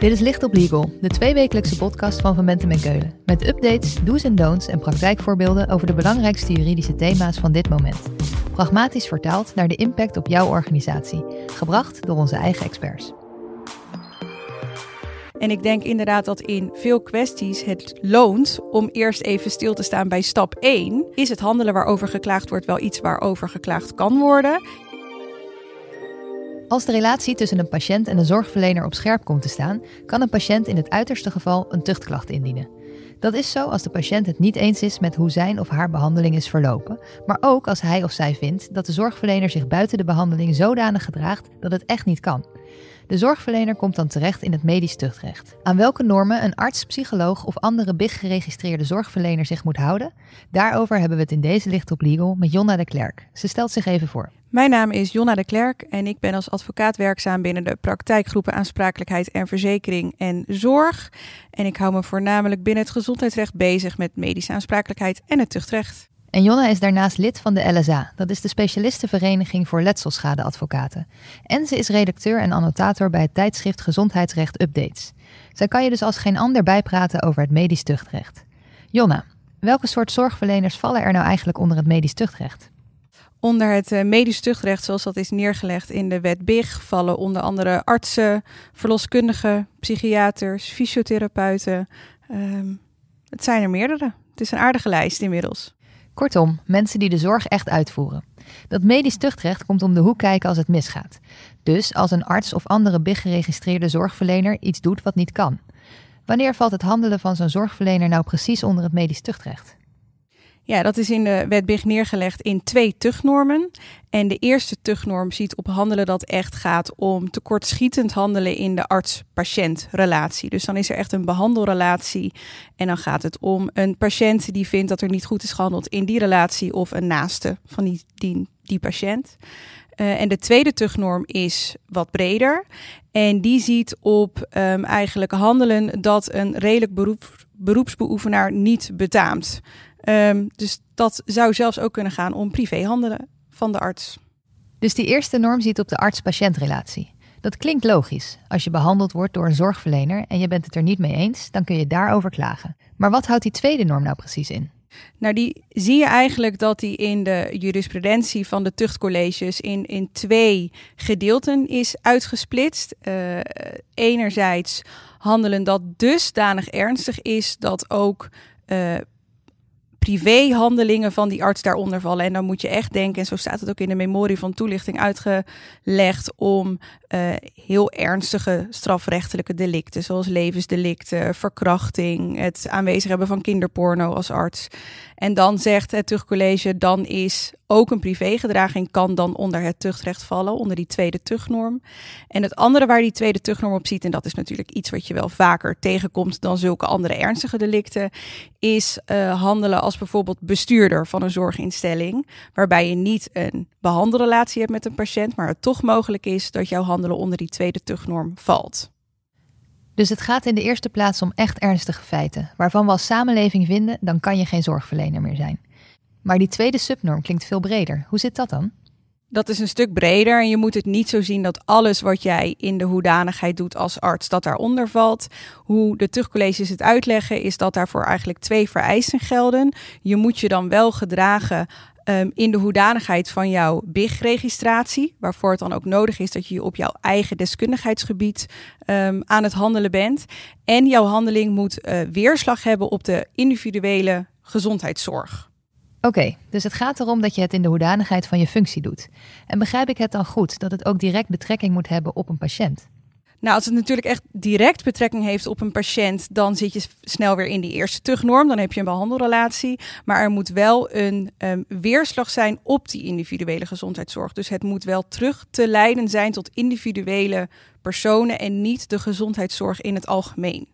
Dit is Licht op Legal, de tweewekelijkse podcast van Van Bentem en Keulen. Met updates, do's en don'ts en praktijkvoorbeelden over de belangrijkste juridische thema's van dit moment. Pragmatisch vertaald naar de impact op jouw organisatie. Gebracht door onze eigen experts. En ik denk inderdaad dat in veel kwesties het loont om eerst even stil te staan bij stap 1. Is het handelen waarover geklaagd wordt wel iets waarover geklaagd kan worden? Als de relatie tussen een patiënt en een zorgverlener op scherp komt te staan, kan een patiënt in het uiterste geval een tuchtklacht indienen. Dat is zo als de patiënt het niet eens is met hoe zijn of haar behandeling is verlopen, maar ook als hij of zij vindt dat de zorgverlener zich buiten de behandeling zodanig gedraagt dat het echt niet kan. De zorgverlener komt dan terecht in het medisch tuchtrecht. Aan welke normen een arts, psycholoog of andere BIG-geregistreerde zorgverlener zich moet houden? Daarover hebben we het in deze Licht op Legal met Jonna de Klerk. Ze stelt zich even voor. Mijn naam is Jonna de Klerk en ik ben als advocaat werkzaam binnen de praktijkgroepen aansprakelijkheid en verzekering en zorg. En ik hou me voornamelijk binnen het gezondheidsrecht bezig met medische aansprakelijkheid en het tuchtrecht. En Jonna is daarnaast lid van de LSA, dat is de Specialistenvereniging voor Letselschadeadvocaten. En ze is redacteur en annotator bij het tijdschrift Gezondheidsrecht Updates. Zij kan je dus als geen ander bijpraten over het medisch tuchtrecht. Jonna, welke soort zorgverleners vallen er nou eigenlijk onder het medisch tuchtrecht? Onder het eh, medisch tuchtrecht, zoals dat is neergelegd in de wet BIG, vallen onder andere artsen, verloskundigen, psychiaters, fysiotherapeuten. Um, het zijn er meerdere. Het is een aardige lijst inmiddels. Kortom, mensen die de zorg echt uitvoeren. Dat medisch tuchtrecht komt om de hoek kijken als het misgaat. Dus als een arts of andere BIG-geregistreerde zorgverlener iets doet wat niet kan. Wanneer valt het handelen van zo'n zorgverlener nou precies onder het medisch tuchtrecht? Ja, dat is in de wet BIG neergelegd in twee tuchtnormen. En de eerste tuchtnorm ziet op handelen dat echt gaat om tekortschietend handelen in de arts-patiënt-relatie. Dus dan is er echt een behandelrelatie. En dan gaat het om een patiënt die vindt dat er niet goed is gehandeld in die relatie of een naaste van die, die, patiënt. Uh, en de tweede tuchtnorm is wat breder. En die ziet op um, eigenlijk handelen dat een redelijk beroep, beroepsbeoefenaar niet betaamt. Um, dus dat zou zelfs ook kunnen gaan om privéhandelen van de arts. Dus die eerste norm ziet op de arts-patiëntrelatie. Dat klinkt logisch. Als je behandeld wordt door een zorgverlener en je bent het er niet mee eens, dan kun je daarover klagen. Maar wat houdt die tweede norm nou precies in? Nou, die zie je eigenlijk dat die in de jurisprudentie van de tuchtcolleges in, in twee gedeelten is uitgesplitst. Uh, enerzijds handelen dat dusdanig ernstig is dat ook uh, privéhandelingen van die arts daaronder vallen. En dan moet je echt denken, en zo staat het ook in de memorie van toelichting uitgelegd, om uh, heel ernstige strafrechtelijke delicten, zoals levensdelicten, verkrachting, het aanwezig hebben van kinderporno als arts. En dan zegt het tuchtcollege, dan is ook een privégedraging kan dan onder het tuchtrecht vallen, onder die tweede tuchtnorm. En het andere waar die tweede tuchtnorm op ziet, en dat is natuurlijk iets wat je wel vaker tegenkomt dan zulke andere ernstige delicten, is uh, handelen als bijvoorbeeld bestuurder van een zorginstelling, waarbij je niet een behandelrelatie hebt met een patiënt, maar het toch mogelijk is dat jouw handelen onder die tweede tuchtnorm valt. Dus het gaat in de eerste plaats om echt ernstige feiten, waarvan we als samenleving vinden, dan kan je geen zorgverlener meer zijn. Maar die tweede subnorm klinkt veel breder. Hoe zit dat dan? Dat is een stuk breder en je moet het niet zo zien dat alles wat jij in de hoedanigheid doet als arts, dat daaronder valt. Hoe de tuchtcolleges het uitleggen is dat daarvoor eigenlijk twee vereisten gelden. Je moet je dan wel gedragen um, in de hoedanigheid van jouw BIG-registratie, waarvoor het dan ook nodig is dat je op jouw eigen deskundigheidsgebied um, aan het handelen bent. En jouw handeling moet uh, weerslag hebben op de individuele gezondheidszorg. Oké, okay, dus het gaat erom dat je het in de hoedanigheid van je functie doet. En begrijp ik het dan goed dat het ook direct betrekking moet hebben op een patiënt? Nou, als het natuurlijk echt direct betrekking heeft op een patiënt, dan zit je snel weer in die eerste tugnorm. Dan heb je een behandelrelatie. Maar er moet wel een um, weerslag zijn op die individuele gezondheidszorg. Dus het moet wel terug te leiden zijn tot individuele personen en niet de gezondheidszorg in het algemeen.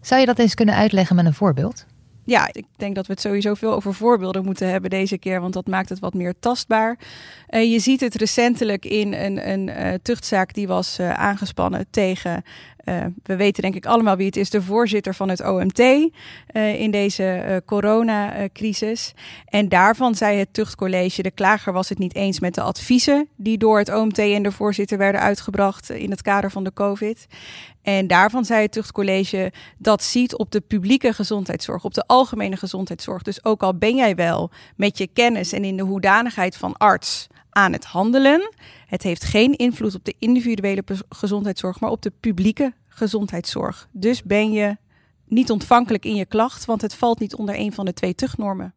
Zou je dat eens kunnen uitleggen met een voorbeeld? Ja, ik denk dat we het sowieso veel over voorbeelden moeten hebben deze keer, want dat maakt het wat meer tastbaar. Uh, je ziet het recentelijk in een, een uh, tuchtzaak die was uh, aangespannen tegen uh, we weten denk ik allemaal wie het is, de voorzitter van het OMT uh, in deze uh, coronacrisis. En daarvan zei het tuchtcollege, de klager was het niet eens met de adviezen die door het OMT en de voorzitter werden uitgebracht in het kader van de COVID. En daarvan zei het tuchtcollege dat ziet op de publieke gezondheidszorg, op de algemene gezondheidszorg. Dus ook al ben jij wel met je kennis en in de hoedanigheid van arts aan het handelen. Het heeft geen invloed op de individuele gezondheidszorg, maar op de publieke gezondheidszorg. Dus ben je niet ontvankelijk in je klacht, want het valt niet onder een van de twee tuchtnormen.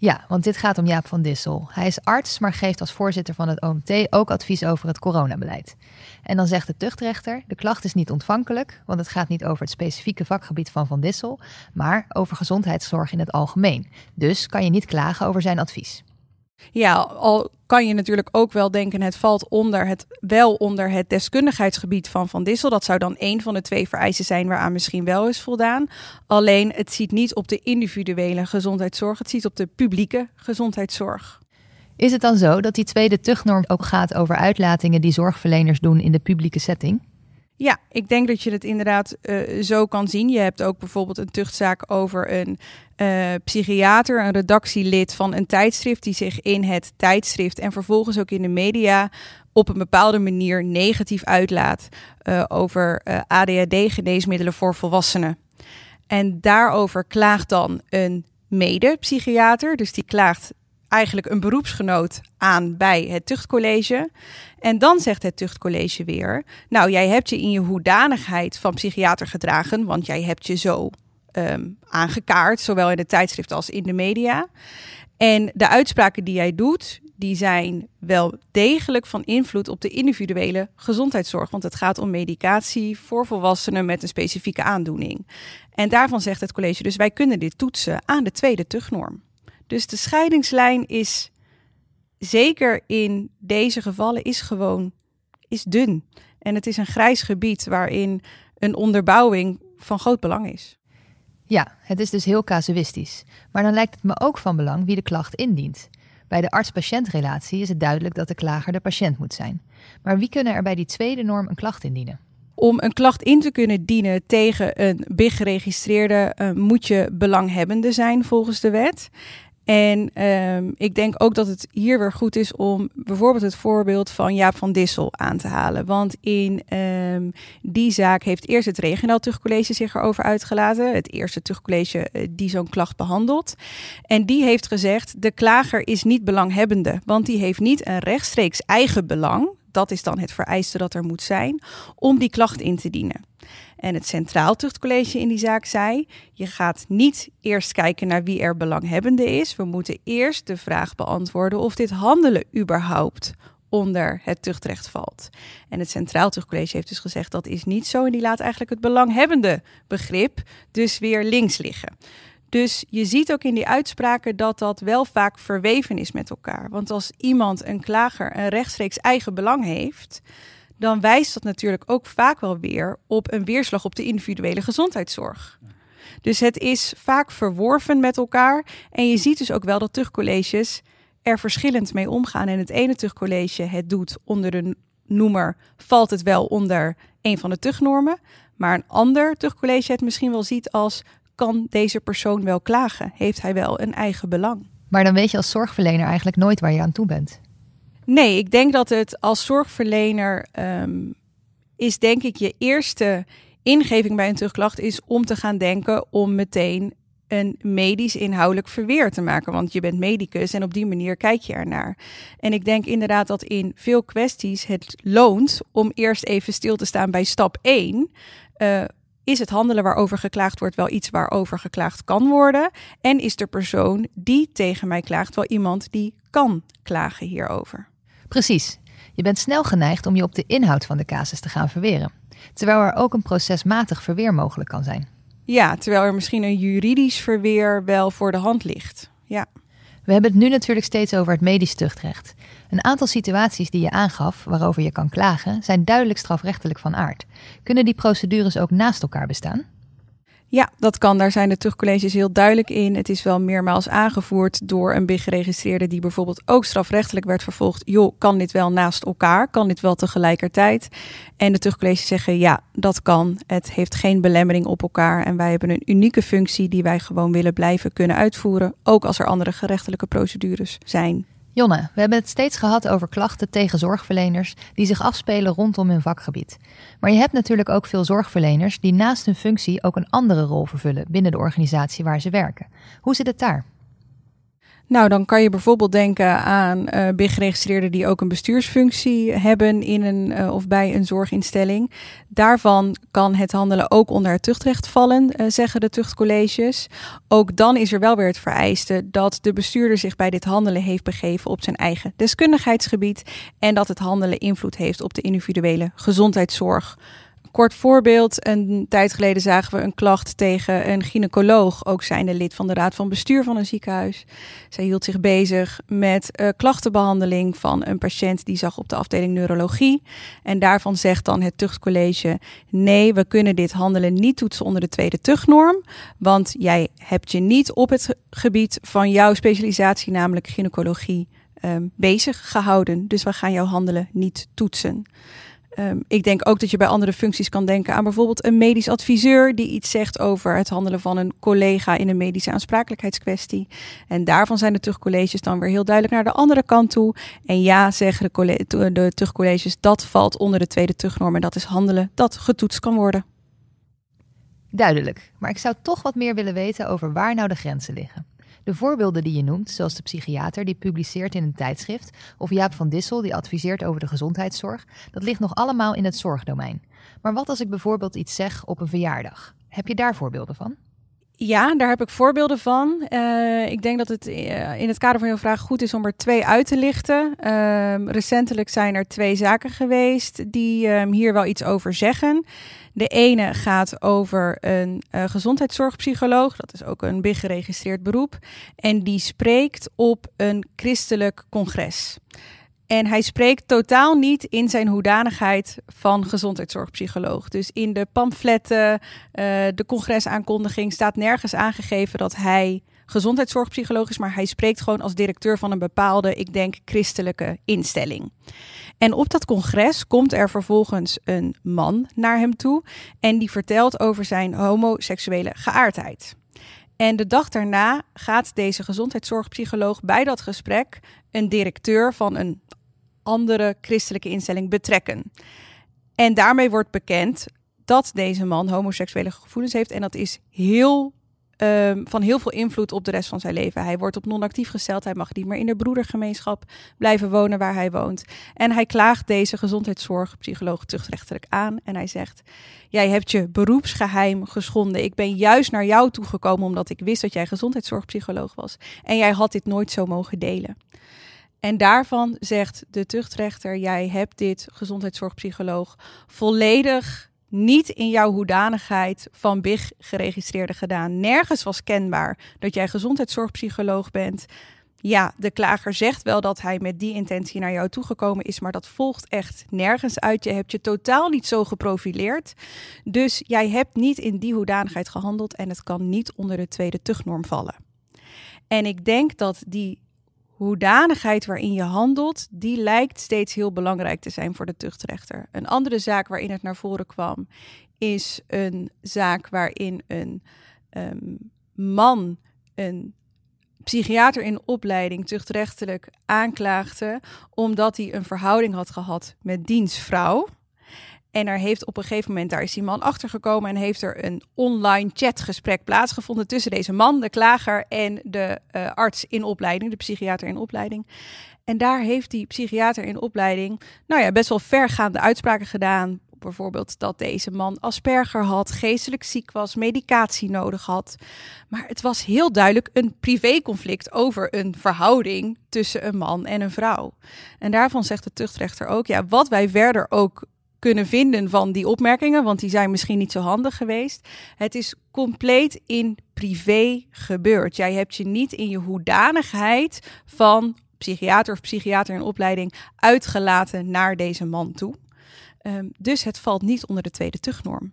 Ja, want dit gaat om Jaap van Dissel. Hij is arts, maar geeft als voorzitter van het OMT ook advies over het coronabeleid. En dan zegt de tuchtrechter: de klacht is niet ontvankelijk, want het gaat niet over het specifieke vakgebied van Van Dissel, maar over gezondheidszorg in het algemeen. Dus kan je niet klagen over zijn advies. Ja, al kan je natuurlijk ook wel denken, het valt onder het, wel onder het deskundigheidsgebied van Van Dissel. Dat zou dan één van de twee vereisen zijn waaraan misschien wel is voldaan. Alleen het ziet niet op de individuele gezondheidszorg, het ziet op de publieke gezondheidszorg. Is het dan zo dat die tweede tuchtnorm ook gaat over uitlatingen die zorgverleners doen in de publieke setting? Ja, ik denk dat je het inderdaad uh, zo kan zien. Je hebt ook bijvoorbeeld een tuchtzaak over een uh, psychiater, een redactielid van een tijdschrift, die zich in het tijdschrift en vervolgens ook in de media op een bepaalde manier negatief uitlaat uh, over ADHD-geneesmiddelen voor volwassenen. En daarover klaagt dan een mede-psychiater, dus die klaagt eigenlijk een beroepsgenoot aan bij het tuchtcollege. En dan zegt het tuchtcollege weer: Nou, jij hebt je in je hoedanigheid van psychiater gedragen, want jij hebt je zo um, aangekaart, zowel in de tijdschrift als in de media. En de uitspraken die jij doet, die zijn wel degelijk van invloed op de individuele gezondheidszorg. Want het gaat om medicatie voor volwassenen met een specifieke aandoening. En daarvan zegt het college dus wij kunnen dit toetsen aan de tweede tuchtnorm. Dus de scheidingslijn is zeker in deze gevallen is gewoon is dun. En het is een grijs gebied waarin een onderbouwing van groot belang is. Ja, het is dus heel casuïstisch. Maar dan lijkt het me ook van belang wie de klacht indient. Bij de arts-patiëntrelatie is het duidelijk dat de klager de patiënt moet zijn. Maar wie kunnen er bij die tweede norm een klacht indienen? Om een klacht in te kunnen dienen tegen een BIG-geregistreerde uh, moet je belanghebbende zijn volgens de wet. En um, ik denk ook dat het hier weer goed is om bijvoorbeeld het voorbeeld van Jaap van Dissel aan te halen. Want in um, die zaak heeft eerst het regionaal tuchtcollege zich erover uitgelaten. Het eerste tuchtcollege uh, die zo'n klacht behandelt. En die heeft gezegd, de klager is niet belanghebbende. Want die heeft niet een rechtstreeks eigen belang. Dat is dan het vereiste dat er moet zijn om die klacht in te dienen. En het Centraal Tuchtcollege in die zaak zei: je gaat niet eerst kijken naar wie er belanghebbende is. We moeten eerst de vraag beantwoorden of dit handelen überhaupt onder het tuchtrecht valt. En het Centraal Tuchtcollege heeft dus gezegd dat is niet zo en die laat eigenlijk het belanghebbende begrip dus weer links liggen. Dus je ziet ook in die uitspraken dat dat wel vaak verweven is met elkaar. Want als iemand, een klager, een rechtstreeks eigen belang heeft, dan wijst dat natuurlijk ook vaak wel weer op een weerslag op de individuele gezondheidszorg. Dus het is vaak verworven met elkaar. En je ziet dus ook wel dat tuchtcolleges er verschillend mee omgaan. En het ene tuchtcollege het doet onder de noemer valt het wel onder een van de tuchtnormen. Maar een ander tuchtcollege het misschien wel ziet als kan deze persoon wel klagen? Heeft hij wel een eigen belang? Maar dan weet je als zorgverlener eigenlijk nooit waar je aan toe bent. Nee, ik denk dat het als zorgverlener um, is denk ik je eerste ingeving bij een terugklacht is om te gaan denken om meteen een medisch inhoudelijk verweer te maken. Want je bent medicus en op die manier kijk je ernaar. En ik denk inderdaad dat in veel kwesties het loont om eerst even stil te staan bij stap 1. Uh, is het handelen waarover geklaagd wordt wel iets waarover geklaagd kan worden? En is de persoon die tegen mij klaagt wel iemand die kan klagen hierover? Precies. Je bent snel geneigd om je op de inhoud van de casus te gaan verweren, terwijl er ook een procesmatig verweer mogelijk kan zijn. Ja, terwijl er misschien een juridisch verweer wel voor de hand ligt. Ja. We hebben het nu natuurlijk steeds over het medisch tuchtrecht. Een aantal situaties die je aangaf waarover je kan klagen, zijn duidelijk strafrechtelijk van aard. Kunnen die procedures ook naast elkaar bestaan? Ja, dat kan. Daar zijn de tuchtcolleges heel duidelijk in. Het is wel meermaals aangevoerd door een BIG-geregistreerde die bijvoorbeeld ook strafrechtelijk werd vervolgd. Joh, kan dit wel naast elkaar? Kan dit wel tegelijkertijd? En de tuchtcolleges zeggen ja, dat kan. Het heeft geen belemmering op elkaar. En wij hebben een unieke functie die wij gewoon willen blijven kunnen uitvoeren. Ook als er andere gerechtelijke procedures zijn. Jonne, we hebben het steeds gehad over klachten tegen zorgverleners die zich afspelen rondom hun vakgebied. Maar je hebt natuurlijk ook veel zorgverleners die naast hun functie ook een andere rol vervullen binnen de organisatie waar ze werken. Hoe zit het daar? Nou, dan kan je bijvoorbeeld denken aan uh, BIG-geregistreerden die ook een bestuursfunctie hebben in een uh, of bij een zorginstelling. Daarvan kan het handelen ook onder het tuchtrecht vallen, uh, zeggen de tuchtcolleges. Ook dan is er wel weer het vereiste dat de bestuurder zich bij dit handelen heeft begeven op zijn eigen deskundigheidsgebied en dat het handelen invloed heeft op de individuele gezondheidszorg Kort voorbeeld, een tijd geleden zagen we een klacht tegen een gynaecoloog, ook zijnde lid van de raad van bestuur van een ziekenhuis. Zij hield zich bezig met uh, klachtenbehandeling van een patiënt die zag op de afdeling neurologie. En daarvan zegt dan het tuchtcollege, nee, we kunnen dit handelen niet toetsen onder de tweede tuchtnorm, want jij hebt je niet op het gebied van jouw specialisatie, namelijk gynaecologie, um, bezig gehouden. Dus we gaan jouw handelen niet toetsen. Um, ik denk ook dat je bij andere functies kan denken aan bijvoorbeeld een medisch adviseur die iets zegt over het handelen van een collega in een medische aansprakelijkheidskwestie. En daarvan zijn de terugcolleges dan weer heel duidelijk naar de andere kant toe. En ja, zeggen de, de terugcolleges, dat valt onder de tweede terugnorm en dat is handelen dat getoetst kan worden. Duidelijk, maar ik zou toch wat meer willen weten over waar nou de grenzen liggen. De voorbeelden die je noemt, zoals de psychiater die publiceert in een tijdschrift, of Jaap van Dissel die adviseert over de gezondheidszorg, dat ligt nog allemaal in het zorgdomein. Maar wat als ik bijvoorbeeld iets zeg op een verjaardag? Heb je daar voorbeelden van? Ja, daar heb ik voorbeelden van. Uh, ik denk dat het uh, in het kader van jouw vraag goed is om er twee uit te lichten. Uh, recentelijk zijn er twee zaken geweest die ehm, hier wel iets over zeggen. De ene gaat over een uh, gezondheidszorgpsycholoog. Dat is ook een big geregistreerd beroep. En die spreekt op een christelijk congres. En hij spreekt totaal niet in zijn hoedanigheid van gezondheidszorgpsycholoog. Dus in de pamfletten, uh, de congresaankondiging staat nergens aangegeven dat hij gezondheidszorgpsycholoog is, maar hij spreekt gewoon als directeur van een bepaalde, ik denk, christelijke instelling. En op dat congres komt er vervolgens een man naar hem toe en die vertelt over zijn homoseksuele geaardheid. En de dag daarna gaat deze gezondheidszorgpsycholoog bij dat gesprek een directeur van een andere christelijke instelling betrekken. En daarmee wordt bekend dat deze man homoseksuele gevoelens heeft. En dat is heel um, van heel veel invloed op de rest van zijn leven. Hij wordt op non-actief gesteld. Hij mag niet meer in de broedergemeenschap blijven wonen waar hij woont. En hij klaagt deze gezondheidszorgpsycholoog tuchtrechtelijk aan. En hij zegt: Jij hebt je beroepsgeheim geschonden. Ik ben juist naar jou toegekomen omdat ik wist dat jij gezondheidszorgpsycholoog was. En jij had dit nooit zo mogen delen. En daarvan zegt de tuchtrechter: Jij hebt dit gezondheidszorgpsycholoog volledig niet in jouw hoedanigheid van BIG geregistreerde gedaan. Nergens was kenbaar dat jij gezondheidszorgpsycholoog bent. Ja, de klager zegt wel dat hij met die intentie naar jou toegekomen is, maar dat volgt echt nergens uit. Je hebt je totaal niet zo geprofileerd. Dus jij hebt niet in die hoedanigheid gehandeld en het kan niet onder de tweede tuchtnorm vallen. En ik denk dat die hoedanigheid waarin je handelt, die lijkt steeds heel belangrijk te zijn voor de tuchtrechter. Een andere zaak waarin het naar voren kwam, is een zaak waarin een um, man een psychiater in opleiding tuchtrechtelijk aanklaagde omdat hij een verhouding had gehad met dienstvrouw. En er heeft op een gegeven moment, daar is die man achtergekomen en heeft er een online chatgesprek plaatsgevonden tussen deze man, de klager, en de uh, arts in opleiding, de psychiater in opleiding. En daar heeft die psychiater in opleiding, nou ja, best wel vergaande uitspraken gedaan. Bijvoorbeeld dat deze man Asperger had, geestelijk ziek was, medicatie nodig had. Maar het was heel duidelijk een privéconflict over een verhouding tussen een man en een vrouw. En daarvan zegt de tuchtrechter ook, ja, wat wij verder ook kunnen vinden van die opmerkingen, want die zijn misschien niet zo handig geweest. Het is compleet in privé gebeurd. Jij hebt je niet in je hoedanigheid van psychiater of psychiater in opleiding uitgelaten naar deze man toe. Um, dus het valt niet onder de tweede tuchtnorm.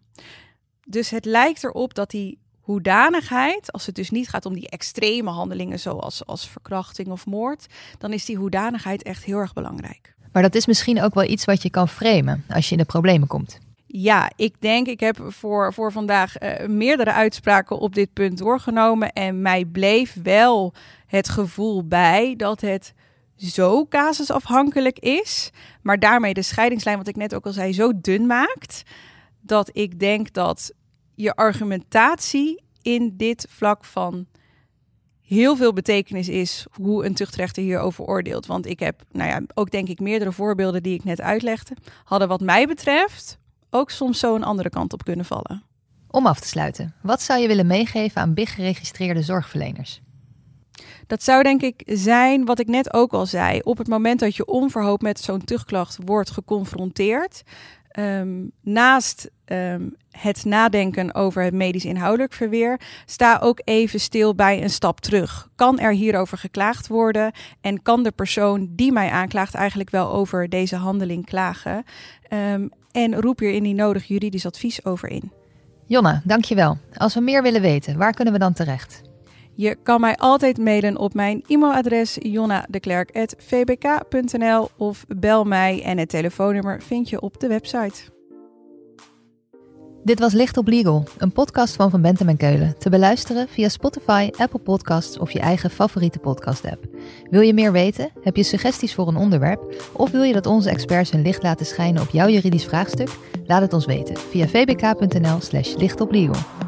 Dus het lijkt erop dat die hoedanigheid, als het dus niet gaat om die extreme handelingen zoals als verkrachting of moord, dan is die hoedanigheid echt heel erg belangrijk. Maar dat is misschien ook wel iets wat je kan framen als je in de problemen komt. Ja, ik denk, ik heb voor, voor vandaag uh, meerdere uitspraken op dit punt doorgenomen. En mij bleef wel het gevoel bij dat het zo casusafhankelijk is. Maar daarmee de scheidingslijn, wat ik net ook al zei, zo dun maakt. Dat ik denk dat je argumentatie in dit vlak van heel veel betekenis is hoe een tuchtrechter hierover oordeelt. Want ik heb, nou ja, ook denk ik meerdere voorbeelden die ik net uitlegde, hadden wat mij betreft ook soms zo een andere kant op kunnen vallen. Om af te sluiten, wat zou je willen meegeven aan BIG-geregistreerde zorgverleners? Dat zou denk ik zijn wat ik net ook al zei. Op het moment dat je onverhoopt met zo'n tuchtklacht wordt geconfronteerd, Ehm, naast ehm, het nadenken over het medisch inhoudelijk verweer, sta ook even stil bij een stap terug. Kan er hierover geklaagd worden en kan de persoon die mij aanklaagt eigenlijk wel over deze handeling klagen? Um, en roep hier die nodig juridisch advies over in. Jonna, dankjewel. Als we meer willen weten, waar kunnen we dan terecht? Je kan mij altijd mailen op mijn e-mailadres jonnadeklerk.vbk.nl of bel mij en het telefoonnummer vind je op de website. Dit was Licht op Legal, een podcast van Van Bentem en Keulen. Te beluisteren via Spotify, Apple Podcasts of je eigen favoriete podcast-app. Wil je meer weten? Heb je suggesties voor een onderwerp? Of wil je dat onze experts hun licht laten schijnen op jouw juridisch vraagstuk? Laat het ons weten via vbk.nl/slash lichtoplegal.